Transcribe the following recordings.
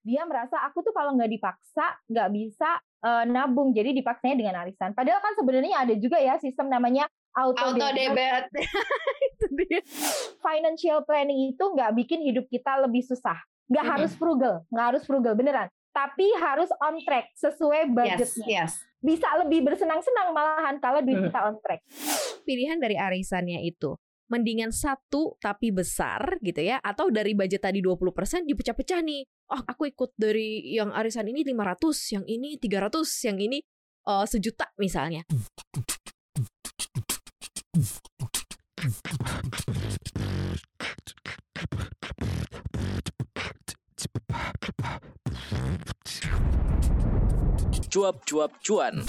dia merasa aku tuh kalau nggak dipaksa nggak bisa uh, nabung. Jadi dipaksanya dengan arisan. Padahal kan sebenarnya ada juga ya sistem namanya auto, auto debit. itu dia. Financial planning itu nggak bikin hidup kita lebih susah. Nggak mm -hmm. harus frugal nggak harus frugal beneran. Tapi harus on track sesuai budgetnya. yes, yes. bisa lebih bersenang-senang malahan kalau duit kita on track. Pilihan dari arisannya itu mendingan satu tapi besar gitu ya atau dari budget tadi 20% dipecah-pecah nih. Oh, aku ikut dari yang arisan ini 500, yang ini 300, yang ini uh, sejuta misalnya. Cuap-cuap cuan.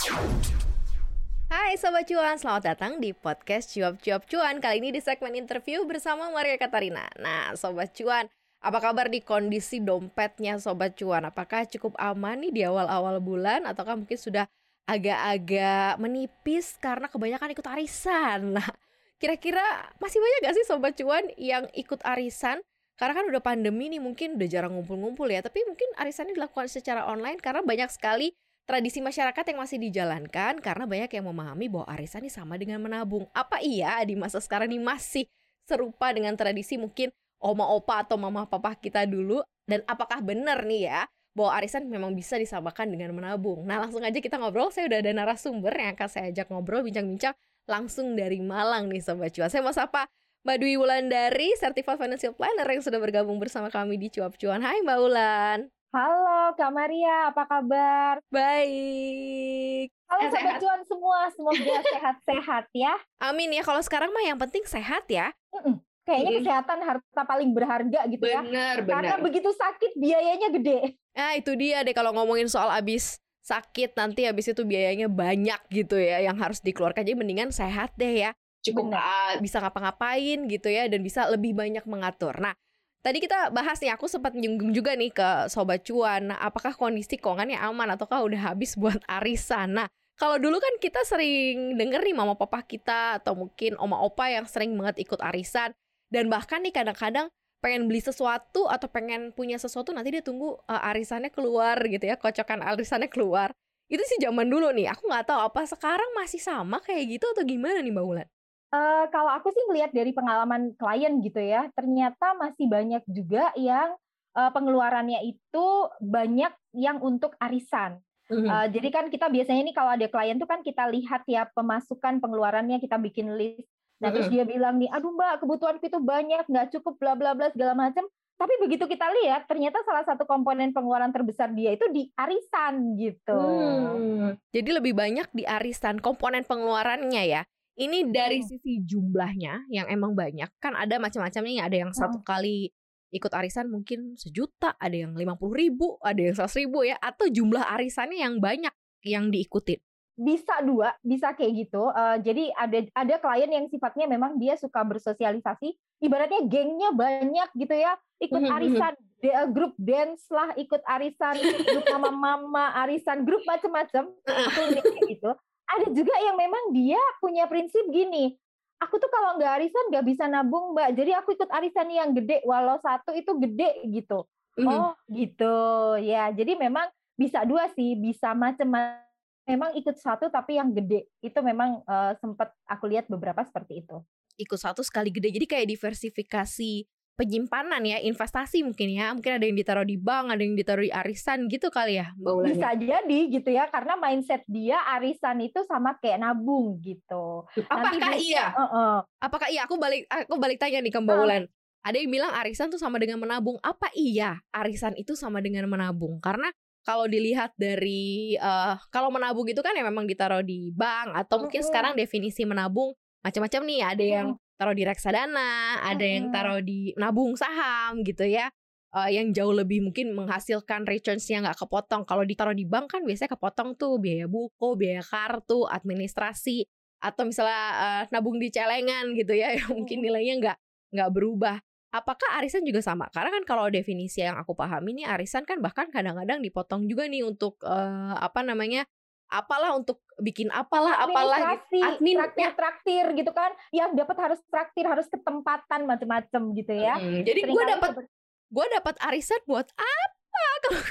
Hai Sobat Cuan, selamat datang di podcast Cuap-Cuap Cuan Kali ini di segmen interview bersama Maria Katarina Nah Sobat Cuan, apa kabar di kondisi dompetnya Sobat Cuan? Apakah cukup aman nih di awal-awal bulan? Ataukah mungkin sudah agak-agak menipis karena kebanyakan ikut arisan? Nah, kira-kira masih banyak gak sih Sobat Cuan yang ikut arisan? Karena kan udah pandemi nih mungkin udah jarang ngumpul-ngumpul ya Tapi mungkin arisannya dilakukan secara online karena banyak sekali tradisi masyarakat yang masih dijalankan karena banyak yang memahami bahwa arisan ini sama dengan menabung. Apa iya di masa sekarang ini masih serupa dengan tradisi mungkin oma opa atau mama papa kita dulu dan apakah benar nih ya bahwa arisan memang bisa disamakan dengan menabung. Nah, langsung aja kita ngobrol. Saya udah ada narasumber yang akan saya ajak ngobrol bincang-bincang langsung dari Malang nih sobat cuan. Saya mau sapa Mbak Dwi Wulandari, Certified Financial Planner yang sudah bergabung bersama kami di Cuap Cuan. Hai Mbak Wulan. Halo Kak Maria, apa kabar? Baik. Halo eh, Sobat Cuan semua, semoga sehat-sehat ya. Amin ya, kalau sekarang mah yang penting sehat ya. Mm-mm. Kayaknya kesehatan harta paling berharga gitu bener, ya. Bener, Karena begitu sakit biayanya gede. Nah itu dia deh kalau ngomongin soal abis sakit nanti habis itu biayanya banyak gitu ya yang harus dikeluarkan. Jadi mendingan sehat deh ya. Cukup Bener. bisa ngapa-ngapain gitu ya dan bisa lebih banyak mengatur. Nah Tadi kita bahas nih, aku sempat nyinggung juga nih ke Sobat Cuan, apakah kondisi keuangannya aman ataukah udah habis buat arisan? Nah, kalau dulu kan kita sering denger nih mama papa kita atau mungkin oma opa yang sering banget ikut arisan dan bahkan nih kadang-kadang pengen beli sesuatu atau pengen punya sesuatu nanti dia tunggu uh, arisannya keluar gitu ya, kocokan arisannya keluar. Itu sih zaman dulu nih, aku nggak tahu apa sekarang masih sama kayak gitu atau gimana nih Mbak Ulan? Uh, kalau aku sih melihat dari pengalaman klien gitu ya, ternyata masih banyak juga yang uh, pengeluarannya itu banyak yang untuk arisan. Mm-hmm. Uh, jadi kan kita biasanya nih kalau ada klien tuh kan kita lihat ya pemasukan pengeluarannya kita bikin list. Nah mm-hmm. terus dia bilang nih, aduh mbak kebutuhanku itu banyak, nggak cukup bla bla bla segala macam. Tapi begitu kita lihat, ternyata salah satu komponen pengeluaran terbesar dia itu di arisan gitu. Hmm. Jadi lebih banyak di arisan komponen pengeluarannya ya. Ini dari sisi jumlahnya yang emang banyak. Kan ada macam-macam nih, ada yang satu kali ikut arisan mungkin sejuta, ada yang lima puluh ribu, ada yang seratus ribu ya, atau jumlah arisannya yang banyak yang diikutin. Bisa dua, bisa kayak gitu. Uh, jadi ada ada klien yang sifatnya memang dia suka bersosialisasi, ibaratnya gengnya banyak gitu ya, ikut mhm, mhm. arisan, dia grup dance lah, ikut arisan, ikut grup mama-mama, arisan, grup macam-macam, gitu ada juga yang memang dia punya prinsip gini aku tuh kalau nggak arisan nggak bisa nabung mbak. Jadi aku ikut arisan yang gede walau satu itu gede gitu. Mm. oh gitu. Ya jadi memang bisa dua sih bisa macam-macam memang ikut satu tapi yang gede. Itu memang uh, sempat aku lihat beberapa seperti itu. Ikut satu sekali gede. Jadi kayak diversifikasi penyimpanan ya, investasi mungkin ya. Mungkin ada yang ditaruh di bank, ada yang ditaruh di arisan gitu kali ya, Mbak Ulan. Bisa jadi gitu ya, karena mindset dia arisan itu sama kayak nabung gitu. Apakah Nanti iya? uh -uh. Apakah iya? Aku balik aku balik tanya nih ke Mbak uh. Ulan. Ada yang bilang arisan tuh sama dengan menabung. Apa iya arisan itu sama dengan menabung? Karena kalau dilihat dari uh, kalau menabung itu kan ya memang ditaruh di bank atau mungkin sekarang definisi menabung macam-macam nih ada yang taruh di reksadana, ada yang taruh di nabung saham gitu ya. Uh, yang jauh lebih mungkin menghasilkan returns yang nggak kepotong. Kalau ditaruh di bank kan biasanya kepotong tuh biaya buku, biaya kartu, administrasi, atau misalnya uh, nabung di celengan gitu ya, yang mungkin nilainya nggak nggak berubah. Apakah arisan juga sama? Karena kan kalau definisi yang aku pahami nih arisan kan bahkan kadang-kadang dipotong juga nih untuk uh, apa namanya apalah untuk bikin apalah apalah gitu. admin traktir ya. traktir gitu kan yang dapat harus traktir harus ketempatan macam-macam gitu ya hmm, jadi gue dapat gue dapat arisan buat apa kalau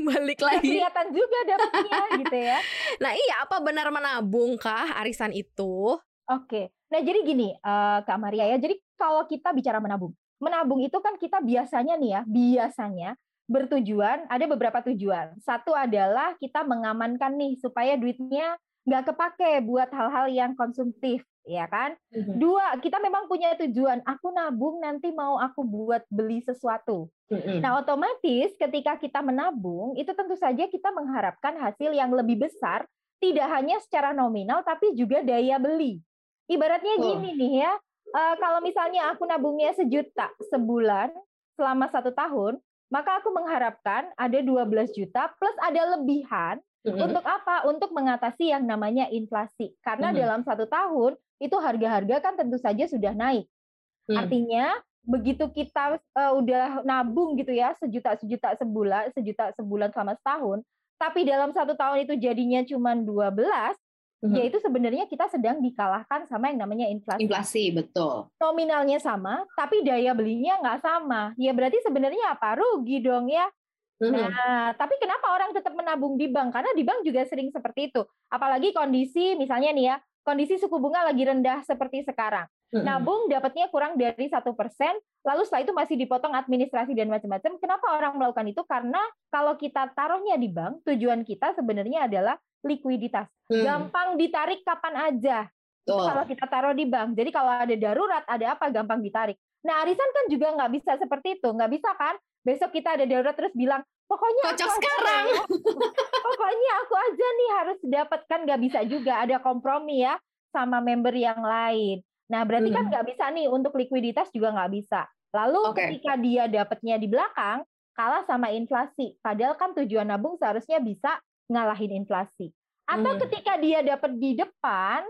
balik lagi. kelihatan juga dapatnya gitu ya. Nah iya apa benar menabung kah arisan itu? Oke. Nah, jadi gini, eh, Kak Maria ya. Jadi kalau kita bicara menabung, menabung itu kan kita biasanya nih ya, biasanya bertujuan ada beberapa tujuan. Satu adalah kita mengamankan nih supaya duitnya nggak kepake buat hal-hal yang konsumtif, ya kan? Dua, kita memang punya tujuan. Aku nabung nanti mau aku buat beli sesuatu. Nah, otomatis ketika kita menabung, itu tentu saja kita mengharapkan hasil yang lebih besar, tidak hanya secara nominal, tapi juga daya beli. Ibaratnya Oh. gini nih ya, eh, kalau misalnya aku nabungnya sejuta sebulan selama satu tahun, maka aku mengharapkan ada 12 juta plus ada lebihan untuk apa? Untuk mengatasi yang namanya inflasi. Karena Mhm. dalam satu tahun itu harga-harga kan tentu saja sudah naik. Hmm. Artinya begitu kita eh, udah nabung gitu ya sejuta sejuta sebulan sejuta sebulan selama setahun, tapi dalam satu tahun itu jadinya cuma 12, Mhm. ya itu sebenarnya kita sedang dikalahkan sama yang namanya inflasi. Inflasi betul. Nominalnya sama, tapi daya belinya nggak sama. Ya berarti sebenarnya apa? Rugi dong ya. Mhm. Nah, tapi kenapa orang tetap menabung di bank? Karena di bank juga sering seperti itu. Apalagi kondisi misalnya nih ya, kondisi suku bunga lagi rendah seperti sekarang. Mhm. Nabung dapatnya kurang dari satu persen, lalu setelah itu masih dipotong administrasi dan macam-macam. Kenapa orang melakukan itu? Karena kalau kita taruhnya di bank, tujuan kita sebenarnya adalah likuiditas. Hmm, Gampang ditarik kapan aja betul. kalau kita taruh di bank. Jadi kalau ada darurat, ada apa, gampang ditarik. Nah, arisan kan juga nggak bisa seperti itu. Nggak bisa kan? Besok kita ada darurat terus bilang, pokoknya Kocok aku aja sekarang." ya. pokoknya aku aja nih harus dapatkan. Nggak bisa juga. Ada kompromi ya sama member yang lain. Nah, berarti kan Hmm. nggak bisa nih untuk likuiditas juga nggak bisa. Lalu Oke. ketika dia dapatnya di belakang, kalah sama inflasi. Padahal kan tujuan nabung seharusnya bisa ngalahin inflasi. Atau Hmm. ketika dia dapat di depan,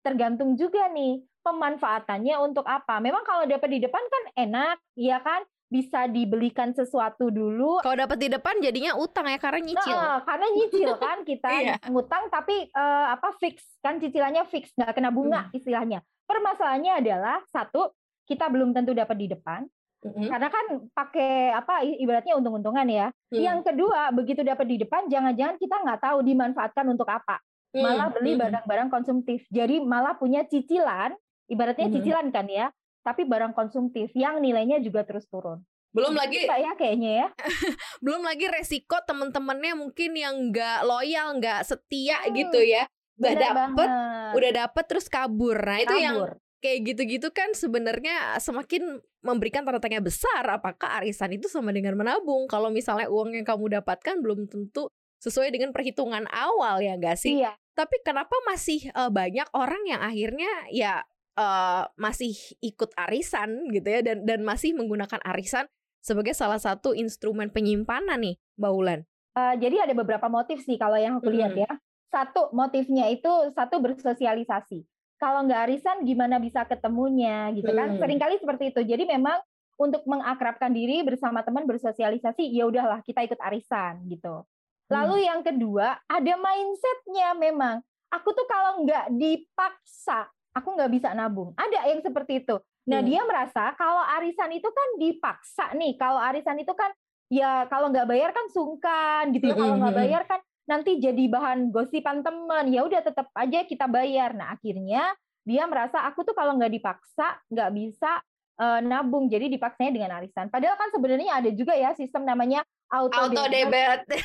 tergantung juga nih pemanfaatannya untuk apa. Memang kalau dapat di depan kan enak, ya kan? Bisa dibelikan sesuatu dulu. Kalau dapat di depan jadinya utang ya karena nyicil. Nah, karena nyicil kan kita Iya. ngutang tapi eh, apa fix kan cicilannya fix nggak kena bunga istilahnya. Permasalahannya adalah satu kita belum tentu dapat di depan Mhm. karena kan pakai apa ibaratnya untung-untungan ya. Hmm. Yang kedua begitu dapat di depan jangan-jangan kita nggak tahu dimanfaatkan untuk apa. Hmm. Malah beli Hmm. barang-barang konsumtif. Jadi malah punya cicilan, ibaratnya Mhm. cicilan kan ya, tapi barang konsumtif yang nilainya juga terus turun. Belum lagi Bisa ya kayaknya ya. Belum lagi resiko temen-temennya mungkin yang nggak loyal, nggak setia Hmm, gitu ya. Udah dapet, banget. udah dapet terus kabur. Nah itu yang Kabur. Kayak gitu-gitu kan sebenarnya semakin memberikan tanda tanya besar apakah arisan itu sama dengan menabung kalau misalnya uang yang kamu dapatkan belum tentu sesuai dengan perhitungan awal ya gak sih Iya. tapi kenapa masih eh, banyak orang yang akhirnya ya eh, masih ikut arisan gitu ya dan dan masih menggunakan arisan sebagai salah satu instrumen penyimpanan nih Mbak Ulan Eh, jadi ada beberapa motif sih kalau yang aku lihat Mhm. ya. Satu motifnya itu satu bersosialisasi. Kalau nggak arisan gimana bisa ketemunya gitu kan? Hmm. Seringkali seperti itu. Jadi memang untuk mengakrabkan diri bersama teman bersosialisasi ya udahlah kita ikut arisan gitu. Lalu yang kedua ada mindsetnya memang. Aku tuh kalau nggak dipaksa aku nggak bisa nabung. Ada yang seperti itu. Nah Hmm. dia merasa kalau arisan itu kan dipaksa nih. Kalau arisan itu kan ya kalau nggak bayar kan sungkan gitu ya. Kalau nggak Mm-mm. bayar kan nanti jadi bahan gosipan teman. Ya udah tetap aja kita bayar. Nah akhirnya dia merasa aku tuh kalau nggak dipaksa nggak bisa eh, nabung. Jadi dipaksanya dengan arisan. Padahal kan sebenarnya ada juga ya sistem namanya auto, auto debit. debit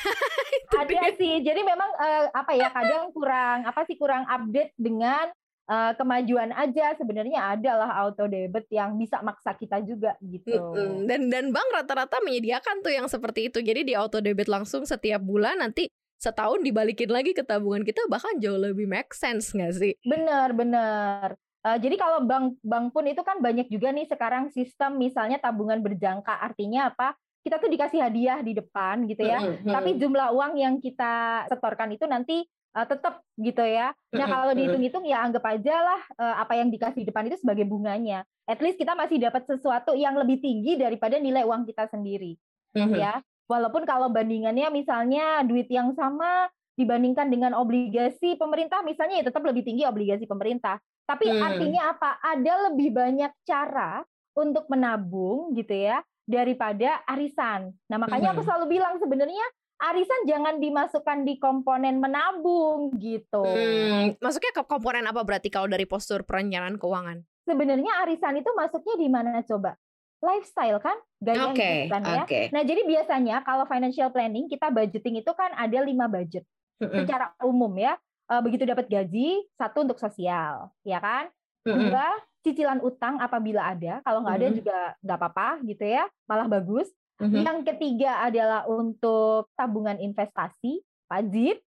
Ada sih. Jadi memang eh, apa ya kadang kurang apa sih kurang update dengan eh, kemajuan aja. Sebenarnya adalah auto debit yang bisa maksa kita juga gitu. Dan dan bank rata-rata menyediakan tuh yang seperti itu jadi di auto debit langsung setiap bulan nanti setahun dibalikin lagi ke tabungan kita bahkan jauh lebih make sense nggak sih Benar, benar. Eh, jadi kalau bank bank pun itu kan banyak juga nih sekarang sistem misalnya tabungan berjangka. Artinya apa? Kita tuh dikasih hadiah di depan gitu ya. Tapi jumlah uang yang kita setorkan itu nanti eh, tetap gitu ya. Nah, kalau dihitung-hitung ya anggap aja lah eh, apa yang dikasih di depan itu sebagai bunganya. At least kita masih dapat sesuatu yang lebih tinggi daripada nilai uang kita sendiri Mhm. ya. Walaupun kalau bandingannya misalnya duit yang sama dibandingkan dengan obligasi pemerintah misalnya ya tetap lebih tinggi obligasi pemerintah. Tapi Hmm. artinya apa? Ada lebih banyak cara untuk menabung gitu ya daripada arisan. Nah, makanya aku Mhm. selalu bilang sebenarnya arisan jangan dimasukkan di komponen menabung gitu. Hmm, masuknya ke komponen apa berarti kalau dari postur perencanaan keuangan? Sebenarnya arisan itu masuknya di mana coba? Lifestyle kan, gaya Oke, hidup kan ya. oke. Nah, jadi biasanya kalau financial planning kita budgeting itu kan ada lima budget Mm-mm, secara umum ya. Eh, begitu dapat gaji, satu untuk sosial, ya kan? mm-mm, Dua, cicilan utang apabila ada. Kalau nggak ada Mhm. juga nggak apa-apa gitu ya, malah bagus. mhm, Yang ketiga adalah untuk tabungan investasi, wajib.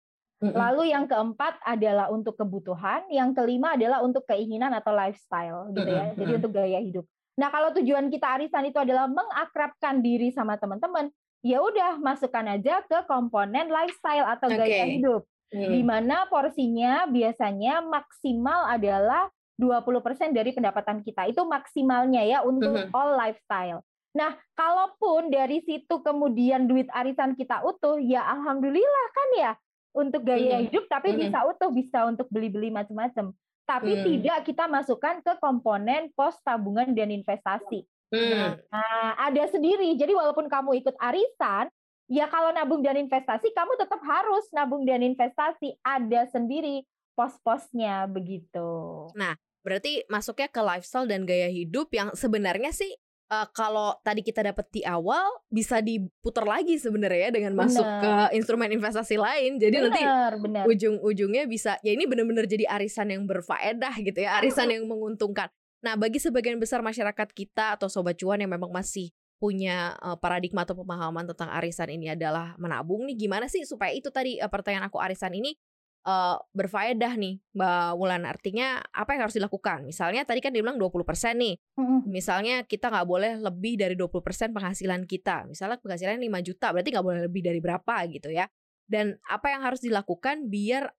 mm-mm. Lalu yang keempat adalah untuk kebutuhan, yang kelima adalah untuk keinginan atau lifestyle gitu ya. Mm-mm, Jadi untuk gaya hidup. Nah, kalau tujuan kita arisan itu adalah mengakrabkan diri sama teman-teman, ya udah masukkan aja ke komponen lifestyle atau gaya Oke. hidup. Hmm. Di mana porsinya biasanya maksimal adalah 20% dari pendapatan kita. Itu maksimalnya ya untuk Mhm. all lifestyle. Nah, kalaupun dari situ kemudian duit arisan kita utuh, ya alhamdulillah kan ya untuk gaya Mhm. hidup tapi Mhm. bisa utuh, bisa untuk beli-beli macam-macam. Tapi Hmm. tidak kita masukkan ke komponen pos tabungan dan investasi. Hmm. Nah, ada sendiri. Jadi walaupun kamu ikut arisan, ya kalau nabung dan investasi kamu tetap harus nabung dan investasi. Ada sendiri pos-posnya begitu. Berarti masuknya ke lifestyle dan gaya hidup yang sebenarnya sih eh, kalau tadi kita dapat di awal bisa diputar lagi sebenarnya ya dengan masuk Bener. ke instrumen investasi lain. Jadi nanti Benar, benar. ujung-ujungnya bisa ya ini benar-benar jadi arisan yang berfaedah gitu ya, arisan yang menguntungkan. Nah, bagi sebagian besar masyarakat kita atau sobat cuan yang memang masih punya eh, paradigma atau pemahaman tentang arisan ini adalah menabung nih gimana sih supaya itu tadi eh, pertanyaan aku arisan ini eh, berfaedah nih Mbak Wulan. Artinya apa yang harus dilakukan? Misalnya tadi kan dibilang 20% nih. Misalnya kita nggak boleh lebih dari 20% penghasilan kita. Misalnya penghasilan 5 juta berarti nggak boleh lebih dari berapa gitu ya. Dan apa yang harus dilakukan biar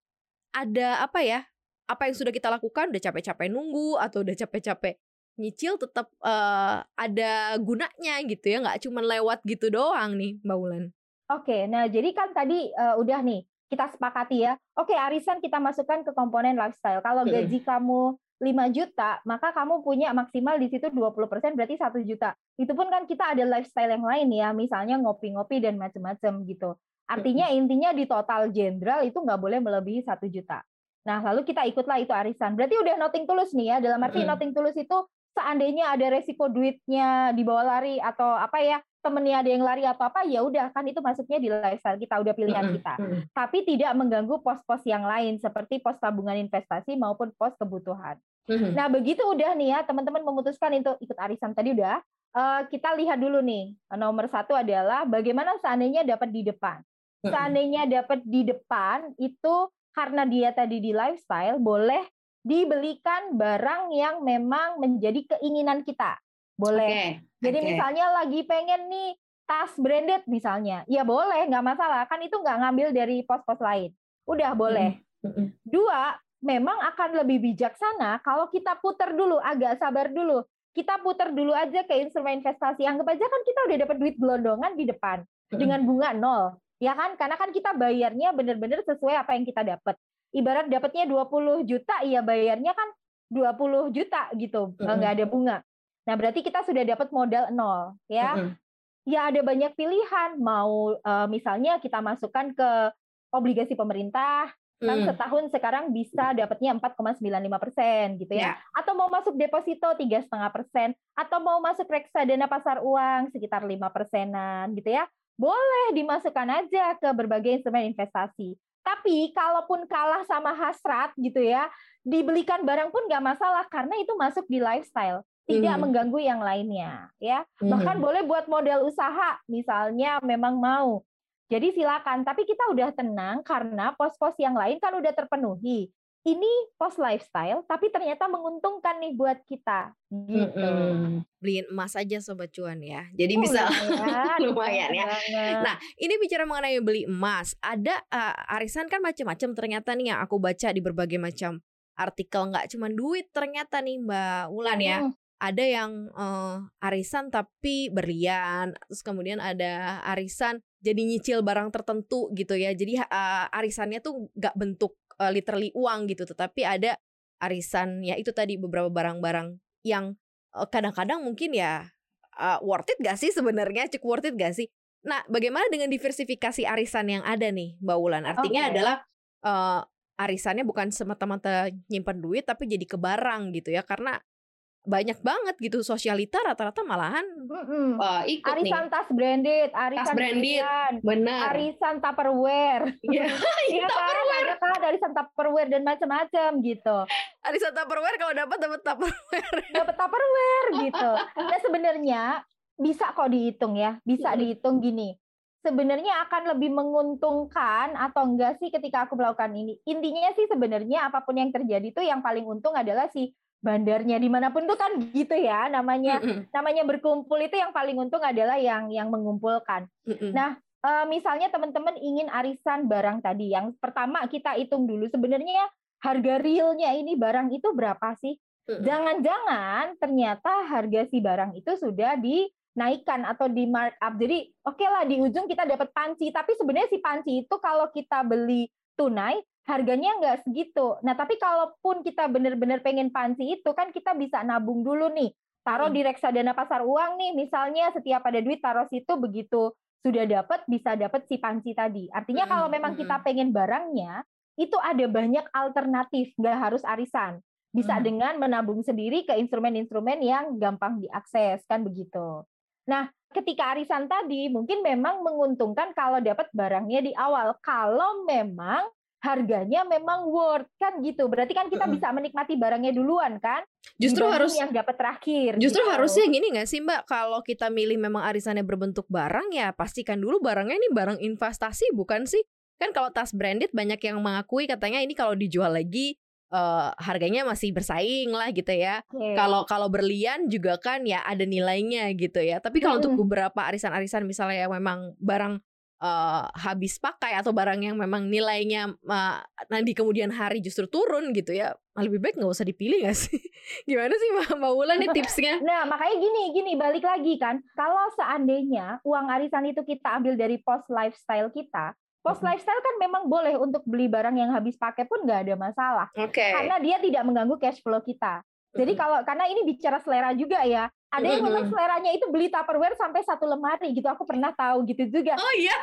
ada apa ya apa yang sudah kita lakukan udah capek-capek nunggu atau udah capek-capek nyicil tetap eh, ada gunanya gitu ya. Nggak cuma lewat gitu doang nih Mbak Wulan. Oke, nah jadi kan tadi eh, udah nih kita sepakati ya. Oke, arisan kita masukkan ke komponen lifestyle. Kalau gaji kamu 5 juta, maka kamu punya maksimal di situ 20% berarti 1 juta. Itu pun kan kita ada lifestyle yang lain ya, misalnya ngopi-ngopi dan macam-macam gitu. Artinya intinya di total jenderal itu nggak boleh melebihi 1 juta. Nah, lalu kita ikutlah itu arisan. Berarti udah noting tulus nih ya. Dalam arti noting tulus itu seandainya ada resiko duitnya dibawa lari atau apa ya, temennya ada yang lari atau apa, ya udah kan itu masuknya di lifestyle kita, udah pilihan kita. Tapi tidak mengganggu pos-pos yang lain seperti pos tabungan investasi maupun pos kebutuhan. Nah, begitu udah nih ya, teman-teman memutuskan untuk ikut arisan tadi udah. eh, kita lihat dulu nih. Nomor satu adalah bagaimana seandainya dapat di depan. Seandainya dapat di depan itu karena dia tadi di lifestyle boleh dibelikan barang yang memang menjadi keinginan kita. Boleh. Oke, Jadi oke. misalnya lagi pengen nih tas branded misalnya, ya boleh, nggak masalah. Kan itu nggak ngambil dari pos-pos lain. Udah boleh. Dua, memang akan lebih bijaksana kalau kita putar dulu, agak sabar dulu. Kita putar dulu aja ke instrumen investasi. Anggap aja kan kita udah dapat duit gelondongan di depan dengan bunga nol. Ya kan? Karena kan kita bayarnya benar-benar sesuai apa yang kita dapat. Ibarat dapatnya 20 juta, ya bayarnya kan 20 juta gitu. Nggak ada bunga. Nah, berarti kita sudah dapat modal nol, ya Mm-mm. ya ada banyak pilihan mau eh, misalnya kita masukkan ke obligasi pemerintah kan Mm. setahun sekarang bisa dapatnya 4,95 persen gitu ya. Ya. atau mau masuk deposito tiga setengah persen atau mau masuk reksadana pasar uang sekitar lima persenan gitu ya boleh dimasukkan aja ke berbagai instrumen investasi tapi kalaupun kalah sama hasrat gitu ya dibelikan barang pun nggak masalah karena itu masuk di lifestyle tidak Mhm. mengganggu yang lainnya ya bahkan Mhm. boleh buat modal usaha misalnya memang mau jadi silakan tapi kita udah tenang karena pos-pos yang lain kan udah terpenuhi ini pos lifestyle tapi ternyata menguntungkan nih buat kita gitu Mm-mm. beliin emas aja sobat cuan ya jadi Oh, bisa lumayan, lumayan ya banget. Nah, ini bicara mengenai beli emas, ada uh, arisan kan macam-macam ternyata nih yang aku baca di berbagai macam artikel nggak cuma duit ternyata nih Mbak Wulan ya. Hmm, Ada yang uh, arisan tapi berlian, terus kemudian ada arisan jadi nyicil barang tertentu gitu ya. Jadi uh, arisannya tuh nggak bentuk uh, literally uang gitu, tetapi ada arisan ya itu tadi beberapa barang-barang yang uh, kadang-kadang mungkin ya uh, worth it gak sih sebenarnya cukup worth it gak sih nah bagaimana dengan diversifikasi arisan yang ada nih mbak Wulan artinya okay. adalah uh, arisannya bukan semata-mata nyimpan duit tapi jadi ke barang gitu ya karena banyak banget gitu sosialita rata-rata malahan mm-hmm. uh, ikut arisan nih. tas branded, arisan tas branded, benar. Arisan Tupperware. Iya, yeah. kan? Tupperware. Kan, arisan Tupperware dan macam-macam gitu. Arisan Tupperware kalau dapat dapat Tupperware. dapat Tupperware gitu. Nah, sebenarnya bisa kok dihitung ya, bisa mm-hmm. dihitung gini. Sebenarnya akan lebih menguntungkan atau enggak sih ketika aku melakukan ini? Intinya sih sebenarnya apa pun yang terjadi itu yang paling untung adalah si bandarnya di mana pun tuh kan gitu ya namanya mm namanya berkumpul itu yang paling untung adalah yang yang mengumpulkan. Mm. Nah uh, misalnya teman-teman ingin arisan barang tadi yang pertama kita hitung dulu sebenarnya harga realnya ini barang itu berapa sih? Jangan-jangan ternyata harga si barang itu sudah dinaikkan atau di markup. Jadi oke okay lah di ujung kita dapat panci, tapi sebenarnya si panci itu kalau kita beli tunai harganya nggak segitu. Nah, tapi kalaupun kita benar-benar pengen panci itu kan kita bisa nabung dulu nih. Taruh di reksadana pasar uang nih, misalnya setiap ada duit taruh situ begitu sudah dapat bisa dapat si panci tadi. Artinya kalau memang kita pengen barangnya, itu ada banyak alternatif, nggak harus arisan. Bisa dengan menabung sendiri ke instrumen-instrumen yang gampang diakses, kan begitu. Nah, ketika arisan tadi mungkin memang menguntungkan kalau dapat barangnya di awal. Kalau memang harganya memang worth kan gitu. Berarti kan kita bisa menikmati barangnya duluan kan? Justru harus yang dapat terakhir. Justru gitu. harusnya gini nggak sih Mbak? Kalau kita milih memang arisannya berbentuk barang ya pastikan dulu barangnya ini barang investasi bukan sih? Kan kalau tas branded banyak yang mengakui katanya ini kalau dijual lagi uh, harganya masih bersaing lah gitu ya. Kalau okay. kalau berlian juga kan ya ada nilainya gitu ya. Tapi kalau hmm. untuk beberapa arisan-arisan misalnya yang memang barang uh, habis pakai atau barang yang memang nilainya uh, nanti kemudian hari justru turun gitu ya lebih baik nggak usah dipilih gak sih? Gimana sih mbak mbak Wulan nih tipsnya? Nah makanya gini gini balik lagi kan. Kalau seandainya uang arisan itu kita ambil dari pos lifestyle kita Post lifestyle kan memang boleh untuk beli barang yang habis pakai pun nggak ada masalah, okay. karena dia tidak mengganggu cash flow kita. Jadi kalau karena ini bicara selera juga ya, ada yang memang seleranya itu beli Tupperware sampai satu lemari gitu. Aku pernah tahu gitu juga. Oh iya.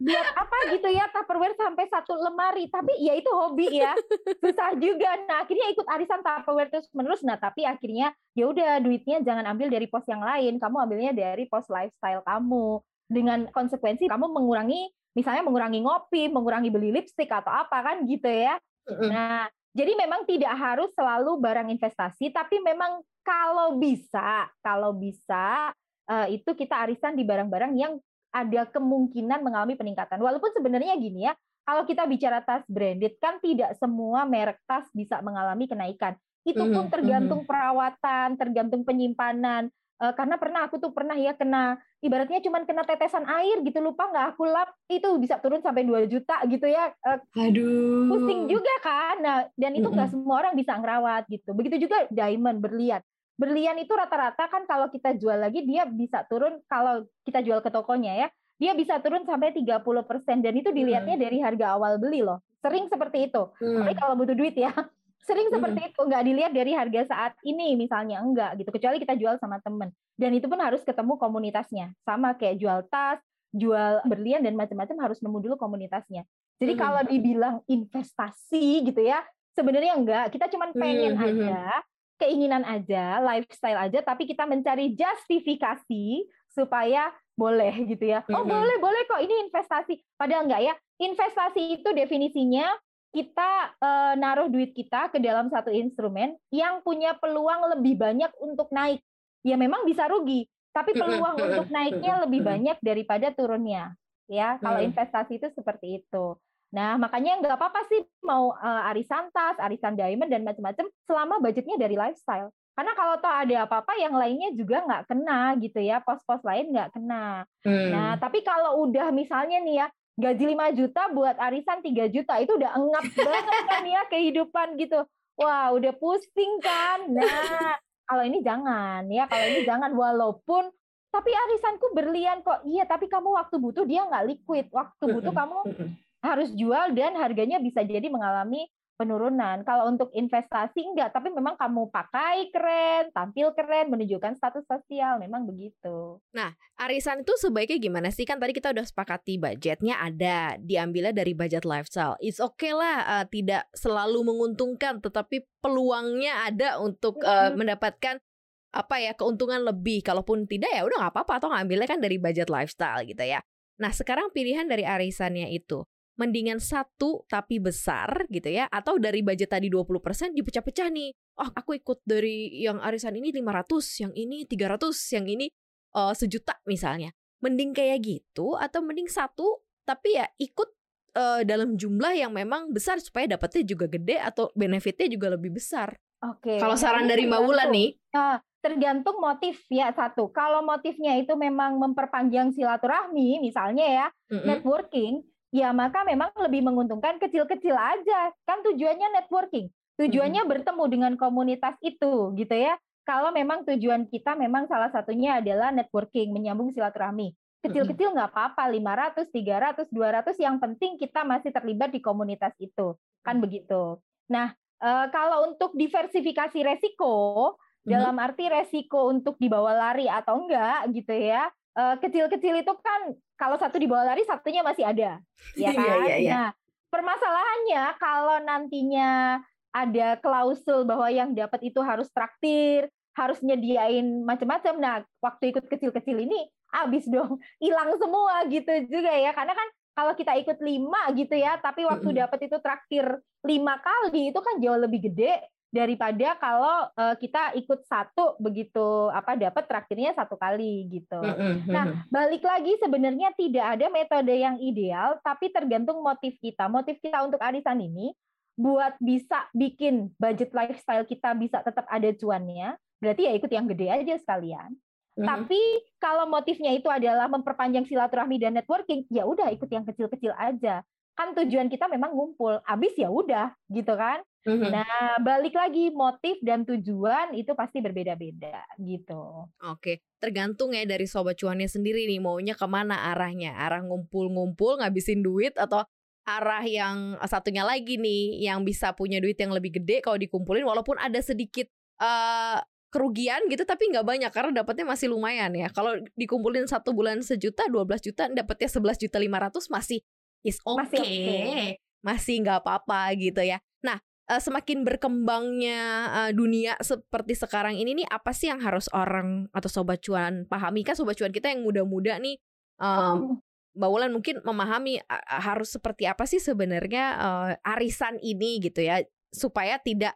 Buat apa gitu ya Tupperware sampai satu lemari. Tapi ya itu hobi ya. Susah juga. Nah, akhirnya ikut arisan Tupperware terus menerus. Nah, tapi akhirnya ya udah duitnya jangan ambil dari pos yang lain. Kamu ambilnya dari pos lifestyle kamu. Dengan konsekuensi kamu mengurangi misalnya mengurangi ngopi, mengurangi beli lipstick atau apa kan gitu ya. Nah, jadi memang tidak harus selalu barang investasi, tapi memang kalau bisa, kalau bisa uh, itu kita arisan di barang-barang yang ada kemungkinan mengalami peningkatan. Walaupun sebenarnya gini ya, kalau kita bicara tas branded kan tidak semua merek tas bisa mengalami kenaikan. Itu pun mhm, tergantung mhm. perawatan, tergantung penyimpanan, uh, karena pernah aku tuh pernah ya kena ibaratnya cuma kena tetesan air gitu lupa nggak aku lap itu bisa turun sampai 2 juta gitu ya uh, aduh pusing juga kan nah dan itu nggak mm -hmm. semua orang bisa ngerawat gitu begitu juga diamond berlian berlian itu rata-rata kan kalau kita jual lagi dia bisa turun kalau kita jual ke tokonya ya dia bisa turun sampai 30% dan itu dilihatnya hmm. dari harga awal beli loh. Sering seperti itu. Hmm. Tapi kalau butuh duit ya. Sering hmm. seperti itu, nggak dilihat dari harga saat ini misalnya enggak gitu. Kecuali kita jual sama temen. Dan itu pun harus ketemu komunitasnya. Sama kayak jual tas, jual berlian dan macam-macam harus nemu dulu komunitasnya. Jadi hmm. kalau dibilang investasi gitu ya, sebenarnya enggak. Kita cuma pengen hmm. aja, keinginan aja, lifestyle aja, tapi kita mencari justifikasi supaya boleh gitu ya. Oh boleh boleh kok ini investasi. Padahal enggak ya. Investasi itu definisinya kita uh, naruh duit kita ke dalam satu instrumen yang punya peluang lebih banyak untuk naik. Ya memang bisa rugi, tapi peluang untuk naiknya lebih banyak daripada turunnya. Ya, kalau investasi itu seperti itu. Nah, makanya nggak apa-apa sih mau uh, arisan tas, arisan diamond dan macam-macam selama budgetnya dari lifestyle. Karena kalau toh ada apa-apa yang lainnya juga nggak kena gitu ya, pos-pos lain nggak kena. Hmm. Nah, tapi kalau udah misalnya nih ya, gaji 5 juta buat arisan 3 juta itu udah engap banget kan ya kehidupan gitu. Wah, udah pusing kan. Nah, kalau ini jangan ya, kalau ini jangan walaupun tapi arisanku berlian kok. Iya, tapi kamu waktu butuh dia nggak liquid. Waktu butuh kamu harus jual dan harganya bisa jadi mengalami penurunan. Kalau untuk investasi enggak, tapi memang kamu pakai keren, tampil keren, menunjukkan status sosial, memang begitu. Nah, arisan itu sebaiknya gimana sih? Kan tadi kita udah sepakati budgetnya ada, diambilnya dari budget lifestyle. It's okay lah, uh, tidak selalu menguntungkan, tetapi peluangnya ada untuk uh, mendapatkan apa ya keuntungan lebih. Kalaupun tidak ya udah nggak apa-apa, atau ngambilnya kan dari budget lifestyle gitu ya. Nah, sekarang pilihan dari arisannya itu mendingan satu tapi besar gitu ya atau dari budget tadi 20% dipecah-pecah nih. Oh, aku ikut dari yang arisan ini 500, yang ini 300, yang ini uh, sejuta misalnya. Mending kayak gitu atau mending satu tapi ya ikut uh, dalam jumlah yang memang besar supaya dapetnya juga gede atau benefitnya juga lebih besar. Oke. Okay. Kalau saran dari Mbak Wulan nih, uh, tergantung motif ya satu. Kalau motifnya itu memang memperpanjang silaturahmi, misalnya ya mm -hmm. networking, ya maka memang lebih menguntungkan kecil-kecil aja. Kan tujuannya networking. Tujuannya hmm. bertemu dengan komunitas itu gitu ya. Kalau memang tujuan kita memang salah satunya adalah networking, menyambung silaturahmi. Kecil-kecil nggak apa-apa, 500, 300, 200, yang penting kita masih terlibat di komunitas itu. Kan hmm. begitu. Nah, eh, kalau untuk diversifikasi resiko, dalam arti resiko untuk dibawa lari atau enggak gitu ya, Eh, kecil-kecil itu kan kalau satu di bawah lari satunya masih ada. Ya iya, kan? yeah, yeah, yeah. nah permasalahannya kalau nantinya ada klausul bahwa yang dapat itu harus traktir harus nyediain macam-macam. Nah waktu ikut kecil-kecil ini habis dong. Hilang semua gitu juga ya. Karena kan kalau kita ikut lima gitu ya tapi waktu dapat itu traktir lima kali itu kan jauh lebih gede daripada kalau uh, kita ikut satu begitu apa dapat traktirnya satu kali gitu. Nah, balik lagi sebenarnya tidak ada metode yang ideal tapi tergantung motif kita. Motif kita untuk arisan ini buat bisa bikin budget lifestyle kita bisa tetap ada cuannya, berarti ya ikut yang gede aja sekalian. Mm-hmm. Tapi kalau motifnya itu adalah memperpanjang silaturahmi dan networking, ya udah ikut yang kecil-kecil aja. Kan tujuan kita memang ngumpul, habis ya udah gitu kan. Mm-hmm. Nah, balik lagi motif dan tujuan itu pasti berbeda-beda gitu. Oke, tergantung ya dari sobat cuannya sendiri nih maunya ke mana arahnya, arah ngumpul-ngumpul ngabisin duit atau arah yang satunya lagi nih yang bisa punya duit yang lebih gede kalau dikumpulin walaupun ada sedikit uh, kerugian gitu tapi nggak banyak karena dapatnya masih lumayan ya. Kalau dikumpulin satu bulan sejuta, 12 juta dapatnya 11 juta 500 masih is okay. Masih okay. Masih nggak apa-apa gitu ya. Nah, uh, semakin berkembangnya uh, dunia seperti sekarang ini nih apa sih yang harus orang atau sobat cuan pahami kan sobat cuan kita yang muda-muda nih um, Wulan mungkin memahami uh, harus seperti apa sih sebenarnya uh, arisan ini gitu ya supaya tidak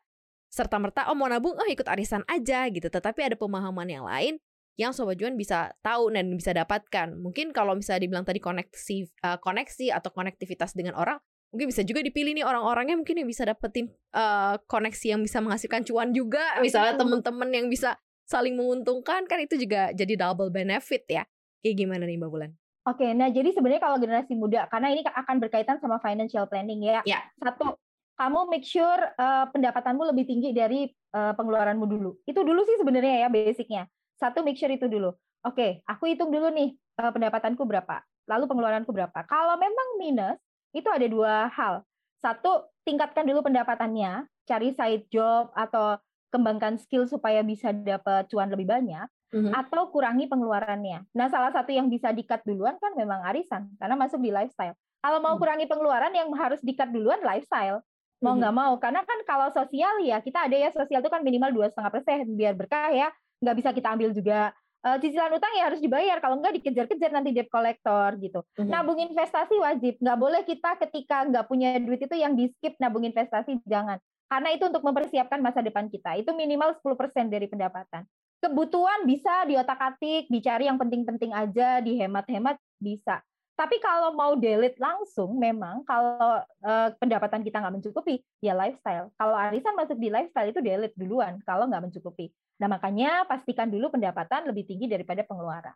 serta merta oh mau nabung oh ikut arisan aja gitu tetapi ada pemahaman yang lain yang sobat cuan bisa tahu dan bisa dapatkan mungkin kalau misalnya dibilang tadi koneksi uh, koneksi atau konektivitas dengan orang mungkin bisa juga dipilih nih orang-orangnya mungkin yang bisa dapetin uh, koneksi yang bisa menghasilkan cuan juga misalnya temen-temen yang bisa saling menguntungkan kan itu juga jadi double benefit ya kayak gimana nih mbak Bulan? Oke, nah jadi sebenarnya kalau generasi muda karena ini akan berkaitan sama financial planning ya. ya. Satu, kamu make sure uh, pendapatanmu lebih tinggi dari uh, pengeluaranmu dulu. Itu dulu sih sebenarnya ya basicnya. Satu make sure itu dulu. Oke, aku hitung dulu nih uh, pendapatanku berapa, lalu pengeluaranku berapa. Kalau memang minus, itu ada dua hal. Satu, tingkatkan dulu pendapatannya, cari side job atau kembangkan skill supaya bisa dapat cuan lebih banyak, mm-hmm. atau kurangi pengeluarannya. Nah, salah satu yang bisa dikat duluan kan memang arisan, karena masuk di lifestyle. Kalau mau mhm. kurangi pengeluaran yang harus dikat duluan lifestyle, mau mhm. nggak mau, karena kan kalau sosial ya kita ada ya sosial itu kan minimal dua setengah persen biar berkah ya, nggak bisa kita ambil juga uh, cicilan utang ya harus dibayar kalau enggak dikejar-kejar nanti debt collector gitu. Mm-hmm. Nabung investasi wajib, nggak boleh kita ketika nggak punya duit itu yang di skip nabung investasi jangan. Karena itu untuk mempersiapkan masa depan kita. Itu minimal 10% dari pendapatan. Kebutuhan bisa diotak-atik, dicari yang penting-penting aja, dihemat-hemat bisa. Tapi kalau mau delete langsung, memang kalau uh, pendapatan kita nggak mencukupi, ya lifestyle. Kalau arisan masuk di lifestyle itu delete duluan kalau nggak mencukupi. Nah makanya pastikan dulu pendapatan lebih tinggi daripada pengeluaran.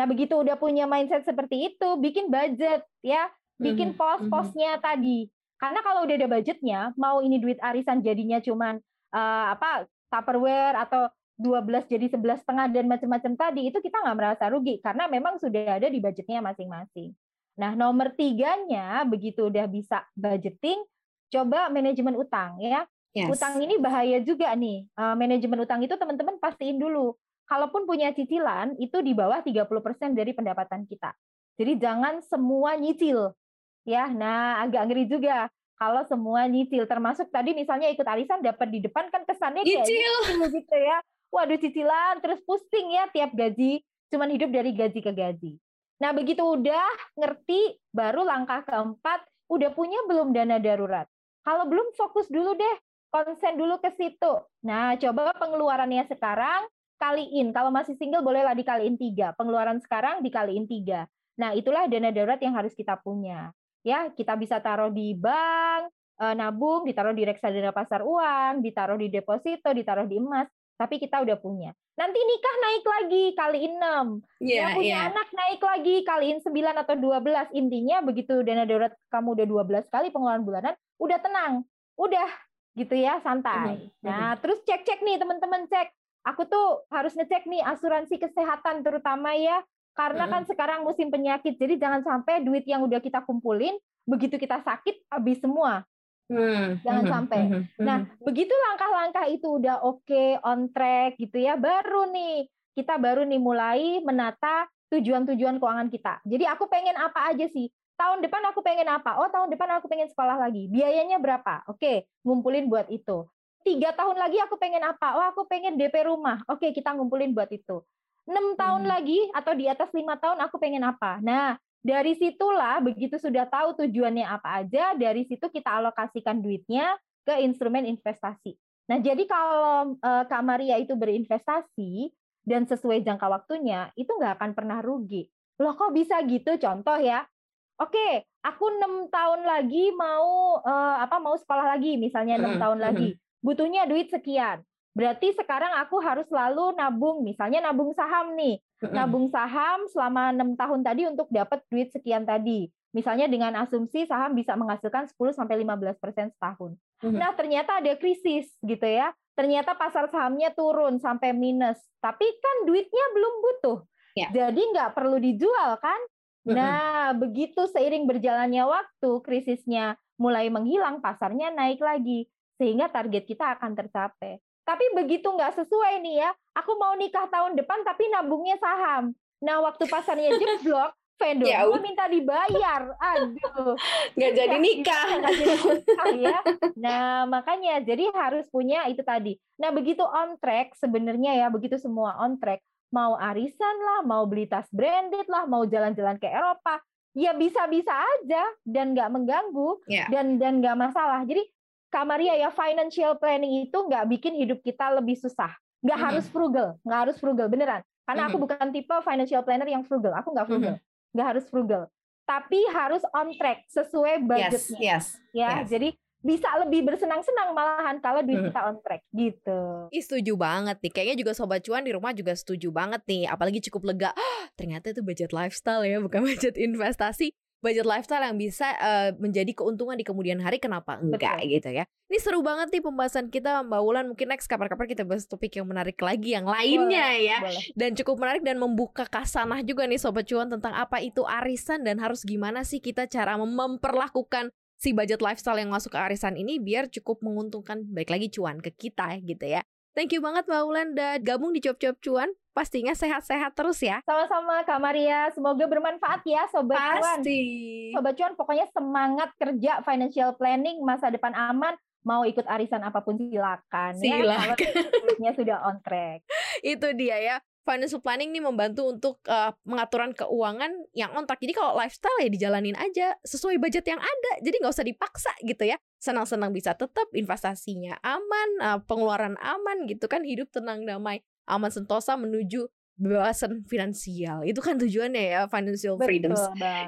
Nah begitu udah punya mindset seperti itu, bikin budget ya, bikin mm-hmm. pos-posnya tadi. Karena kalau udah ada budgetnya, mau ini duit arisan jadinya cuman uh, apa Tupperware atau 12 jadi 11 setengah dan macam-macam tadi itu kita nggak merasa rugi karena memang sudah ada di budgetnya masing-masing. Nah nomor tiganya begitu udah bisa budgeting coba manajemen utang ya. Yes. Utang ini bahaya juga nih. Uh, manajemen utang itu teman-teman pastiin dulu. Kalaupun punya cicilan itu di bawah 30% dari pendapatan kita. Jadi jangan semua nyicil. Ya, nah agak ngeri juga kalau semua nyicil termasuk tadi misalnya ikut arisan dapat di depan kan kesannya kayak nyicil gitu ya. Waduh cicilan terus pusing ya tiap gaji cuman hidup dari gaji ke gaji. Nah, begitu udah ngerti baru langkah keempat udah punya belum dana darurat. Kalau belum fokus dulu deh konsen dulu ke situ. Nah, coba pengeluarannya sekarang kaliin. Kalau masih single bolehlah dikaliin tiga. Pengeluaran sekarang dikaliin tiga. Nah, itulah dana darurat yang harus kita punya. Ya, kita bisa taruh di bank, eh, nabung, ditaruh di reksadana pasar uang, ditaruh di deposito, ditaruh di emas. Tapi kita udah punya. Nanti nikah naik lagi kaliin enam. Yeah, ya punya yeah. anak naik lagi kaliin sembilan atau dua belas. Intinya begitu dana darurat kamu udah dua belas kali pengeluaran bulanan, udah tenang. Udah gitu ya santai. Mm-hmm. Nah terus cek cek nih teman-teman cek. Aku tuh harus ngecek nih asuransi kesehatan terutama ya karena kan sekarang musim penyakit. Jadi jangan sampai duit yang udah kita kumpulin begitu kita sakit habis semua. Hmm. Jangan hmm. sampai. Hmm. Nah, begitu langkah-langkah itu udah oke okay, on track gitu ya, baru nih kita baru nih mulai menata tujuan-tujuan keuangan kita. Jadi aku pengen apa aja sih? tahun depan aku pengen apa? Oh, tahun depan aku pengen sekolah lagi. Biayanya berapa? Oke, ngumpulin buat itu. Tiga tahun lagi aku pengen apa? Oh, aku pengen DP rumah. Oke, kita ngumpulin buat itu. Enam tahun hmm. lagi atau di atas lima tahun aku pengen apa? Nah, dari situlah begitu sudah tahu tujuannya apa aja, dari situ kita alokasikan duitnya ke instrumen investasi. Nah, jadi kalau uh, Kak Maria itu berinvestasi dan sesuai jangka waktunya, itu nggak akan pernah rugi. Loh kok bisa gitu? Contoh ya, oke, aku enam tahun lagi mau uh, apa mau sekolah lagi, misalnya enam tahun lagi, butuhnya duit sekian. Berarti sekarang aku harus selalu nabung, misalnya nabung saham nih, nabung saham selama enam tahun tadi untuk dapat duit sekian tadi. Misalnya dengan asumsi saham bisa menghasilkan 10 sampai 15 persen setahun. Nah ternyata ada krisis gitu ya. Ternyata pasar sahamnya turun sampai minus, tapi kan duitnya belum butuh. Ya. Jadi nggak perlu dijual kan? Nah, begitu seiring berjalannya waktu, krisisnya mulai menghilang, pasarnya naik lagi, sehingga target kita akan tercapai. Tapi begitu nggak sesuai nih ya, aku mau nikah tahun depan tapi nabungnya saham. Nah, waktu pasarnya jeblok, vendor ya, minta dibayar. Aduh. Nggak jadi nikah. Nggak jadi nikah ya. Nah, makanya jadi harus punya itu tadi. Nah, begitu on track sebenarnya ya, begitu semua on track, mau arisan lah, mau beli tas branded lah, mau jalan-jalan ke Eropa, ya bisa-bisa aja dan nggak mengganggu yeah. dan dan nggak masalah. Jadi Kak Maria ya financial planning itu nggak bikin hidup kita lebih susah. Nggak mm -hmm. harus frugal, nggak harus frugal beneran. Karena mm -hmm. aku bukan tipe financial planner yang frugal. Aku nggak frugal, nggak mm -hmm. harus frugal. Tapi harus on track sesuai budgetnya. Yes, yes, ya, yes. jadi bisa lebih bersenang-senang malahan kalau duit kita on track gitu. Ih, setuju banget nih. Kayaknya juga sobat cuan di rumah juga setuju banget nih. Apalagi cukup lega. Oh, ternyata itu budget lifestyle ya, bukan budget investasi. Budget lifestyle yang bisa uh, menjadi keuntungan di kemudian hari kenapa enggak Betul. gitu ya. Ini seru banget nih pembahasan kita Mbak Wulan. Mungkin next kapan-kapan kita bahas topik yang menarik lagi yang lainnya boleh, ya. Boleh. Dan cukup menarik dan membuka kasanah juga nih sobat cuan tentang apa itu arisan dan harus gimana sih kita cara memperlakukan si budget lifestyle yang masuk ke arisan ini biar cukup menguntungkan baik lagi cuan ke kita gitu ya. Thank you banget Mbak Ulan udah gabung di Cuap-Cuap Cuan. Pastinya sehat-sehat terus ya. Sama-sama Kak Maria. Semoga bermanfaat ya Sobat Pasti. Cuan. Sobat Cuan pokoknya semangat kerja financial planning masa depan aman mau ikut arisan apa pun silakan, silakan. ya kalau sudah on track. Itu dia ya financial planning nih membantu untuk uh, pengaturan keuangan yang on track. Jadi kalau lifestyle ya dijalanin aja sesuai budget yang ada. Jadi nggak usah dipaksa gitu ya. Senang-senang bisa tetap investasinya aman, uh, pengeluaran aman gitu kan. Hidup tenang damai, aman sentosa menuju kebebasan finansial. Itu kan tujuannya ya financial freedom.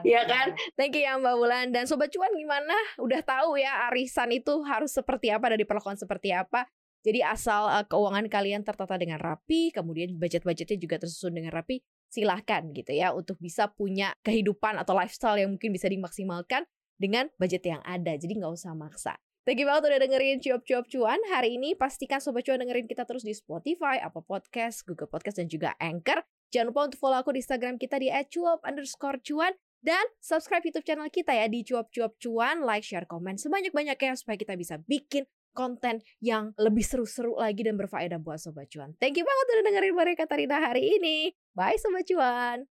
Ya kan? Thank you ya Mbak Wulan dan sobat cuan gimana? Udah tahu ya arisan itu harus seperti apa dan diperlakukan seperti apa. Jadi asal uh, keuangan kalian tertata dengan rapi, kemudian budget-budgetnya juga tersusun dengan rapi, silahkan gitu ya untuk bisa punya kehidupan atau lifestyle yang mungkin bisa dimaksimalkan dengan budget yang ada. Jadi nggak usah maksa. Thank you banget udah dengerin Cuap Cuap Cuan. Hari ini pastikan Sobat Cuan dengerin kita terus di Spotify, Apple Podcast, Google Podcast, dan juga Anchor. Jangan lupa untuk follow aku di Instagram kita di @cuap underscore cuan. Dan subscribe YouTube channel kita ya di cuap-cuap cuan, like, share, komen sebanyak-banyaknya supaya kita bisa bikin konten yang lebih seru-seru lagi dan berfaedah buat Sobat Cuan. Thank you banget udah dengerin Maria Katarina hari ini. Bye Sobat Cuan.